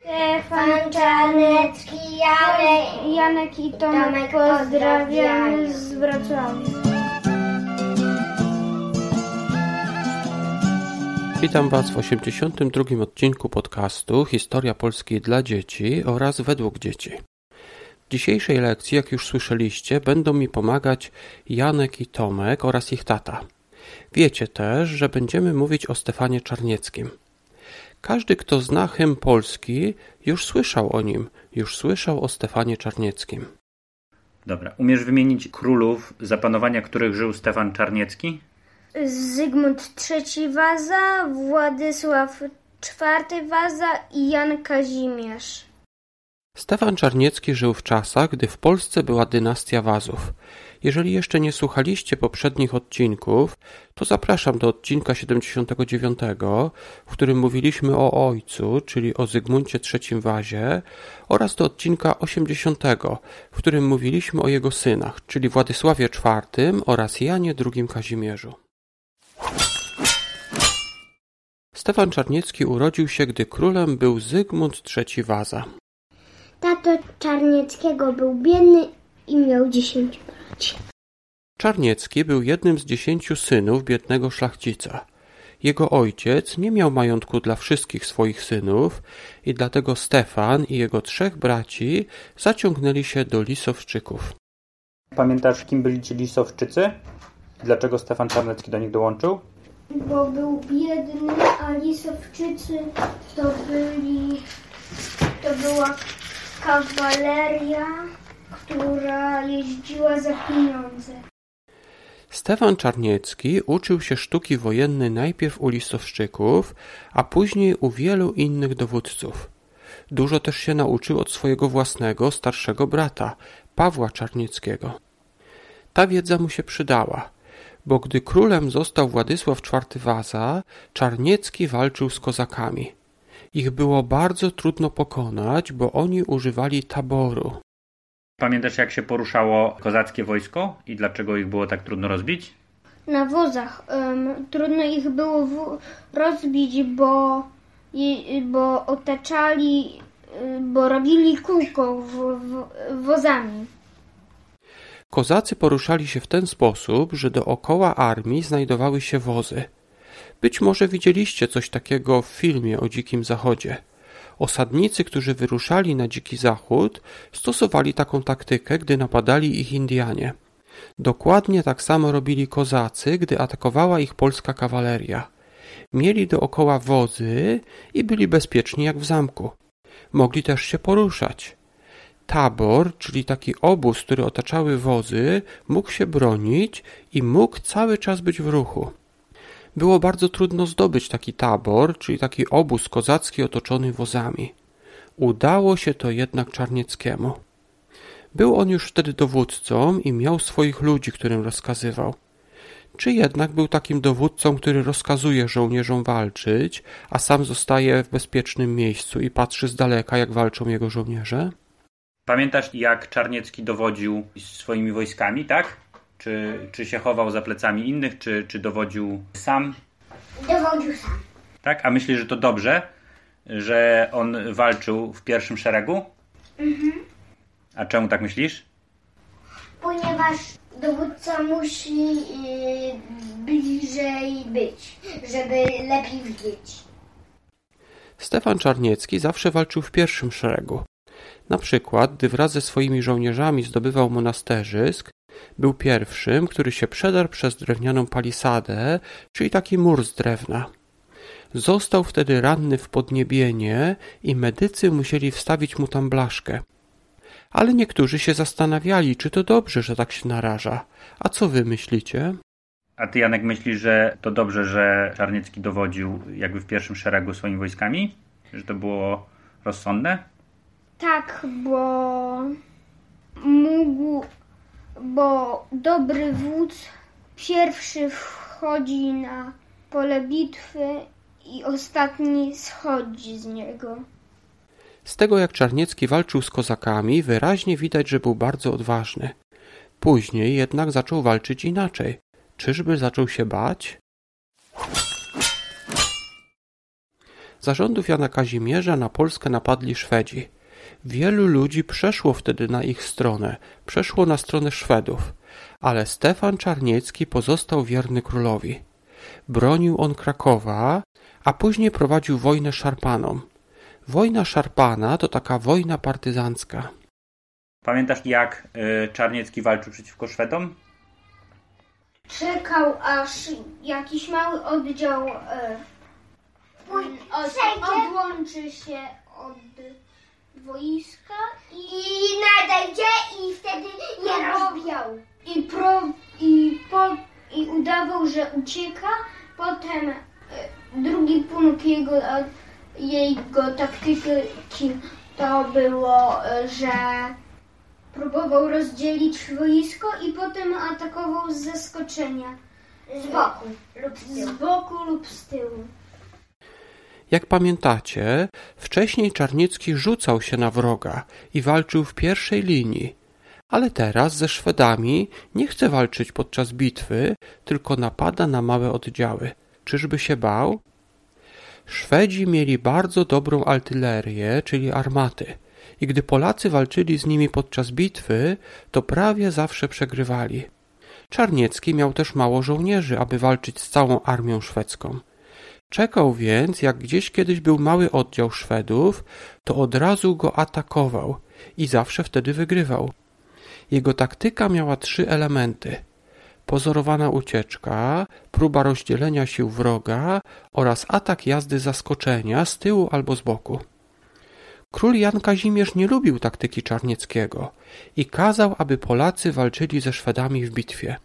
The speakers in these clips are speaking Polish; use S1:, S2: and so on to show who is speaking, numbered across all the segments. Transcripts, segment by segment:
S1: Stefan Czarnecki, Janek,
S2: Janek i Tomek,
S1: Tomek
S2: pozdrawiamy z Wrocławia.
S3: Witam Was w 82. odcinku podcastu Historia Polski dla dzieci oraz według dzieci. W dzisiejszej lekcji, jak już słyszeliście, będą mi pomagać Janek i Tomek oraz ich tata. Wiecie też, że będziemy mówić o Stefanie Czarnieckim. Każdy, kto zna hymn polski, już słyszał o nim, już słyszał o Stefanie Czarnieckim.
S4: Dobra, umiesz wymienić królów, za panowania których żył Stefan Czarniecki?
S2: Zygmunt III Waza, Władysław IV Waza i Jan Kazimierz.
S3: Stefan Czarniecki żył w czasach, gdy w Polsce była dynastia Wazów. Jeżeli jeszcze nie słuchaliście poprzednich odcinków, to zapraszam do odcinka 79, w którym mówiliśmy o ojcu, czyli o Zygmuncie III Wazie, oraz do odcinka 80, w którym mówiliśmy o jego synach, czyli Władysławie IV oraz Janie II Kazimierzu. Stefan Czarniecki urodził się, gdy królem był Zygmunt III Waza.
S1: Tato Czarnieckiego był biedny i miał 10 braci.
S3: Czarniecki był jednym z dziesięciu synów biednego szlachcica. Jego ojciec nie miał majątku dla wszystkich swoich synów i dlatego Stefan i jego trzech braci zaciągnęli się do Lisowczyków.
S4: Pamiętasz, kim byli ci Lisowczycy? Dlaczego Stefan Czarnecki do nich dołączył?
S2: Bo był biedny, a Lisowczycy to byli... to była kawaleria, która jeździła za pieniądze.
S3: Stefan Czarniecki uczył się sztuki wojennej najpierw u Lisowczyków, a później u wielu innych dowódców. Dużo też się nauczył od swojego własnego, starszego brata, Pawła Czarnieckiego. Ta wiedza mu się przydała, bo gdy królem został Władysław IV Waza, Czarniecki walczył z kozakami. Ich było bardzo trudno pokonać, bo oni używali taboru.
S4: Pamiętasz, jak się poruszało kozackie wojsko i dlaczego ich było tak trudno rozbić?
S2: Na wozach. em, trudno ich było w- rozbić, bo, je- bo otaczali, bo robili kółko w, w, wozami.
S3: Kozacy poruszali się w ten sposób, że dookoła armii znajdowały się wozy. Być może widzieliście coś takiego w filmie o Dzikim Zachodzie. Osadnicy, którzy wyruszali na Dziki Zachód, stosowali taką taktykę, gdy napadali ich Indianie. Dokładnie tak samo robili kozacy, gdy atakowała ich polska kawaleria. Mieli dookoła wozy i byli bezpieczni jak w zamku. Mogli też się poruszać. Tabor, czyli taki obóz, który otaczały wozy, mógł się bronić i mógł cały czas być w ruchu. Było bardzo trudno zdobyć taki tabor, czyli taki obóz kozacki otoczony wozami. Udało się to jednak Czarnieckiemu. Był on już wtedy dowódcą i miał swoich ludzi, którym rozkazywał. Czy jednak był takim dowódcą, który rozkazuje żołnierzom walczyć, a sam zostaje w bezpiecznym miejscu i patrzy z daleka, jak walczą jego żołnierze?
S4: Pamiętasz, jak Czarniecki dowodził swoimi wojskami, tak? Czy, czy się chował za plecami innych, czy, czy dowodził sam,
S1: Dowodził sam.
S4: tak? A myślisz, że to dobrze, że on walczył w pierwszym szeregu? A czemu tak myślisz?
S1: Ponieważ dowódca musi yy, bliżej być, żeby lepiej widzieć.
S3: Stefan Czarniecki zawsze walczył w pierwszym szeregu. Na przykład, gdy wraz ze swoimi żołnierzami zdobywał monasterzysk, był pierwszym, który się przedarł przez drewnianą palisadę, czyli taki mur z drewna. Został wtedy ranny w podniebienie i medycy musieli wstawić mu tam blaszkę. Ale niektórzy się zastanawiali, czy to dobrze, że tak się naraża. A co wy myślicie?
S4: A ty, Janek, myślisz, że to dobrze, że Czarniecki dowodził jakby w pierwszym szeregu swoimi wojskami? Że to było rozsądne?
S2: Tak, bo mógł, bo dobry wódz pierwszy wchodzi na pole bitwy i ostatni schodzi z niego.
S3: Z tego jak Czarniecki walczył z kozakami, wyraźnie widać, że był bardzo odważny. Później jednak zaczął walczyć inaczej. Czyżby zaczął się bać? Zarządów Jana Kazimierza na Polskę napadli Szwedzi. Wielu ludzi przeszło wtedy na ich stronę, przeszło na stronę Szwedów, ale Stefan Czarniecki pozostał wierny królowi. Bronił on Krakowa, a później prowadził wojnę szarpanom. Wojna szarpana to taka wojna partyzancka.
S4: Pamiętasz, jak y, Czarniecki walczył przeciwko Szwedom?
S2: Czekał aż jakiś mały oddział e, odłączy się od wojska i,
S1: I nadejdzie i wtedy je rozbijał.
S2: i, pro, i, po, i udawał, że ucieka. Potem e, drugi punkt jego, jego taktyki to było, e, że próbował rozdzielić wojsko i potem atakował z zaskoczenia.
S1: Z boku lub z.
S2: Z boku lub z tyłu.
S3: Jak pamiętacie, wcześniej Czarniecki rzucał się na wroga i walczył w pierwszej linii, ale teraz ze Szwedami nie chce walczyć podczas bitwy, tylko napada na małe oddziały. Czyżby się bał? Szwedzi mieli bardzo dobrą artylerię, czyli armaty, i gdy Polacy walczyli z nimi podczas bitwy, to prawie zawsze przegrywali. Czarniecki miał też mało żołnierzy, aby walczyć z całą armią szwedzką. Czekał więc, jak gdzieś kiedyś był mały oddział Szwedów, to od razu go atakował i zawsze wtedy wygrywał. Jego taktyka miała trzy elementy: pozorowana ucieczka, próba rozdzielenia sił wroga oraz atak jazdy zaskoczenia z tyłu albo z boku. Król Jan Kazimierz nie lubił taktyki Czarnieckiego i kazał, aby Polacy walczyli ze Szwedami w bitwie.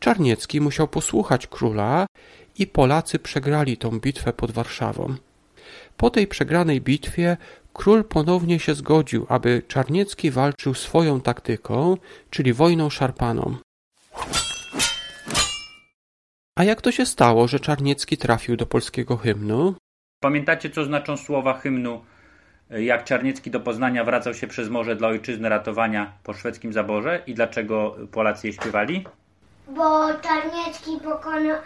S3: Czarniecki musiał posłuchać króla i Polacy przegrali tą bitwę pod Warszawą. Po tej przegranej bitwie król ponownie się zgodził, aby Czarniecki walczył swoją taktyką, czyli wojną szarpaną. A jak to się stało, że Czarniecki trafił do polskiego hymnu?
S4: Pamiętacie, co znaczą słowa hymnu? Jak Czarniecki do Poznania wracał się przez morze dla ojczyzny ratowania po szwedzkim zaborze i dlaczego Polacy je śpiewali?
S1: Bo Czarniecki pokonał,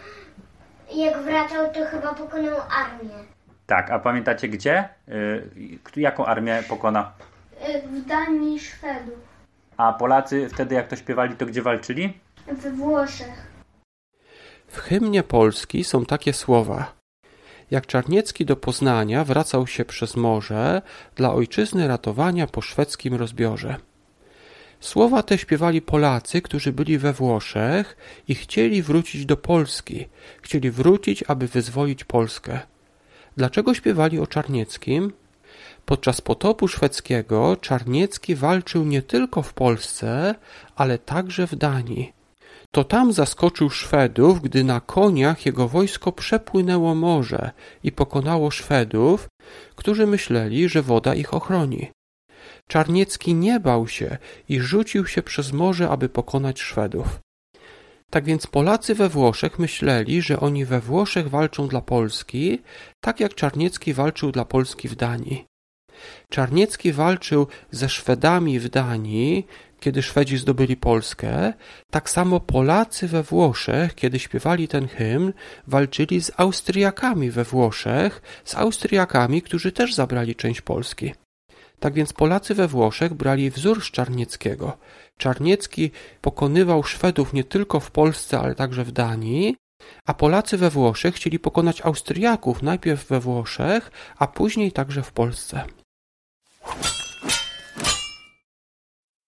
S1: jak wracał, to chyba pokonał armię.
S4: Tak, a pamiętacie gdzie? Y, Jaką armię pokona?
S2: E, W Danii Szwedów,
S4: A Polacy wtedy, jak to śpiewali, to gdzie walczyli?
S2: we Włoszech.
S3: W hymnie Polski są takie słowa. Jak Czarniecki do Poznania wracał się przez morze dla ojczyzny ratowania po szwedzkim rozbiorze. Słowa te śpiewali Polacy, którzy byli we Włoszech i chcieli wrócić do Polski, chcieli wrócić, aby wyzwolić Polskę. Dlaczego śpiewali o Czarnieckim? Podczas potopu szwedzkiego Czarniecki walczył nie tylko w Polsce, ale także w Danii. To tam zaskoczył Szwedów, gdy na koniach jego wojsko przepłynęło morze i pokonało Szwedów, którzy myśleli, że woda ich ochroni. Czarniecki nie bał się i rzucił się przez morze, aby pokonać Szwedów. Tak więc Polacy we Włoszech myśleli, że oni we Włoszech walczą dla Polski, tak jak Czarniecki walczył dla Polski w Danii. Czarniecki walczył ze Szwedami w Danii, kiedy Szwedzi zdobyli Polskę, tak samo Polacy we Włoszech, kiedy śpiewali ten hymn, walczyli z Austriakami we Włoszech, z Austriakami, którzy też zabrali część Polski. Tak więc Polacy we Włoszech brali wzór z Czarnieckiego. Czarniecki pokonywał Szwedów nie tylko w Polsce, ale także w Danii, a Polacy we Włoszech chcieli pokonać Austriaków najpierw we Włoszech, a później także w Polsce.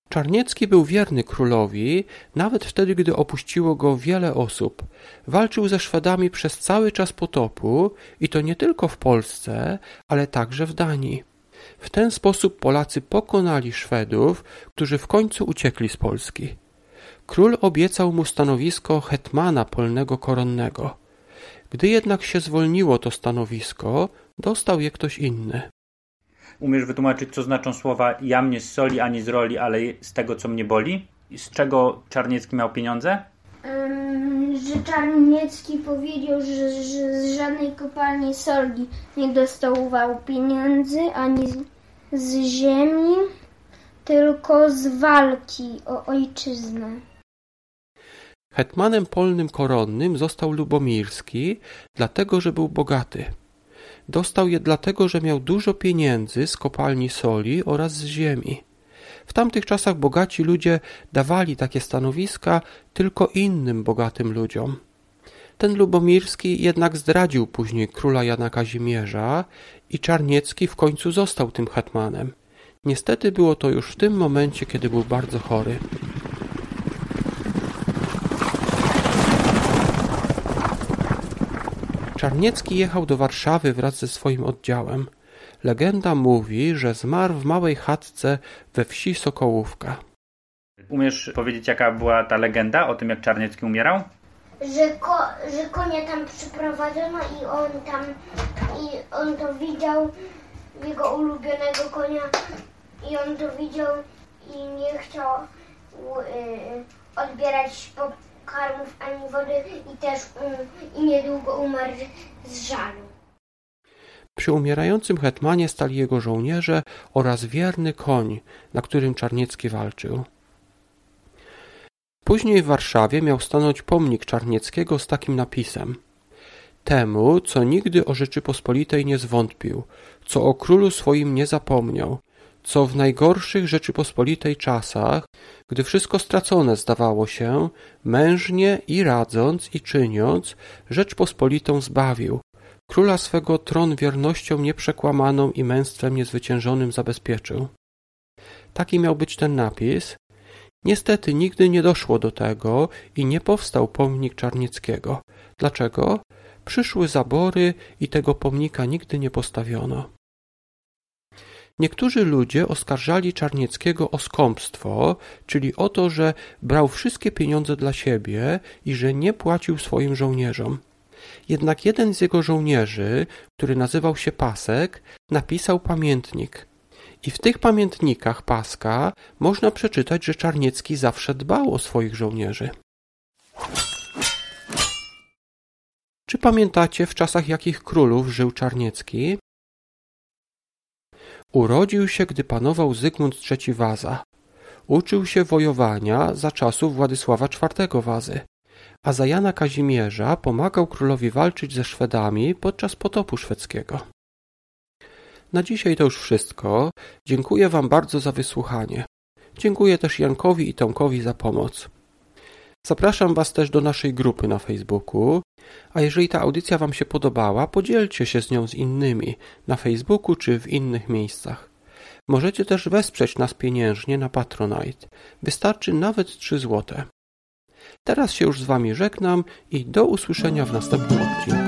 S3: Czarniecki był wierny królowi, nawet wtedy, gdy opuściło go wiele osób. Walczył ze Szwedami przez cały czas potopu i to nie tylko w Polsce, ale także w Danii. W ten sposób Polacy pokonali Szwedów, którzy w końcu uciekli z Polski. Król obiecał mu stanowisko hetmana polnego koronnego. Gdy jednak się zwolniło to stanowisko, dostał je ktoś inny.
S4: Umiesz wytłumaczyć, co znaczą słowa ja mnie z soli ani z roli, ale z tego, co mnie boli? I z czego Czarniecki miał pieniądze?
S2: Ym, że Czarniecki powiedział, że, że z żadnej kopalni soli nie dostawał pieniędzy ani z, z ziemi, tylko z walki o ojczyznę.
S3: Hetmanem polnym koronnym został Lubomirski, dlatego że był bogaty. Dostał je dlatego, że miał dużo pieniędzy z kopalni soli oraz z ziemi. W tamtych czasach bogaci ludzie dawali takie stanowiska tylko innym bogatym ludziom. Ten Lubomirski jednak zdradził później króla Jana Kazimierza i Czarniecki w końcu został tym hetmanem. Niestety było to już w tym momencie, kiedy był bardzo chory. Czarniecki jechał do Warszawy wraz ze swoim oddziałem. Legenda mówi, że zmarł w małej chatce we wsi Sokołówka.
S4: Umiesz powiedzieć, jaka była ta legenda o tym, jak Czarniecki umierał?
S1: Że, ko, że konia tam przyprowadzono i on tam, i on to widział, jego ulubionego konia, i on to widział i nie chciał y, odbierać pokarmów ani wody i też y, i niedługo umarł z żalu.
S3: Przy umierającym hetmanie stali jego żołnierze oraz wierny koń, na którym Czarniecki walczył. Później w Warszawie miał stanąć pomnik Czarnieckiego z takim napisem Temu, co nigdy o Rzeczypospolitej nie zwątpił, co o królu swoim nie zapomniał, co w najgorszych Rzeczypospolitej czasach, gdy wszystko stracone zdawało się, mężnie i radząc i czyniąc, Rzeczpospolitą zbawił, króla swego tron wiernością nieprzekłamaną i męstwem niezwyciężonym zabezpieczył. Taki miał być ten napis. Niestety nigdy nie doszło do tego i nie powstał pomnik Czarnieckiego. Dlaczego? Przyszły zabory i tego pomnika nigdy nie postawiono. Niektórzy ludzie oskarżali Czarnieckiego o skąpstwo, czyli o to, że brał wszystkie pieniądze dla siebie i że nie płacił swoim żołnierzom. Jednak jeden z jego żołnierzy, który nazywał się Pasek, napisał pamiętnik. I w tych pamiętnikach Paska można przeczytać, że Czarniecki zawsze dbał o swoich żołnierzy. Czy pamiętacie, w czasach jakich królów żył Czarniecki? Urodził się, gdy panował Zygmunt III Waza. Uczył się wojowania za czasów Władysława IV Wazy, a za Jana Kazimierza pomagał królowi walczyć ze Szwedami podczas potopu szwedzkiego. Na dzisiaj to już wszystko. Dziękuję Wam bardzo za wysłuchanie. Dziękuję też Jankowi i Tomkowi za pomoc. Zapraszam Was też do naszej grupy na Facebooku, a jeżeli ta audycja Wam się podobała, podzielcie się z nią z innymi na Facebooku czy w innych miejscach. Możecie też wesprzeć nas pieniężnie na Patronite. Wystarczy nawet 3 złote. Teraz się już z Wami żegnam i do usłyszenia w następnym odcinku.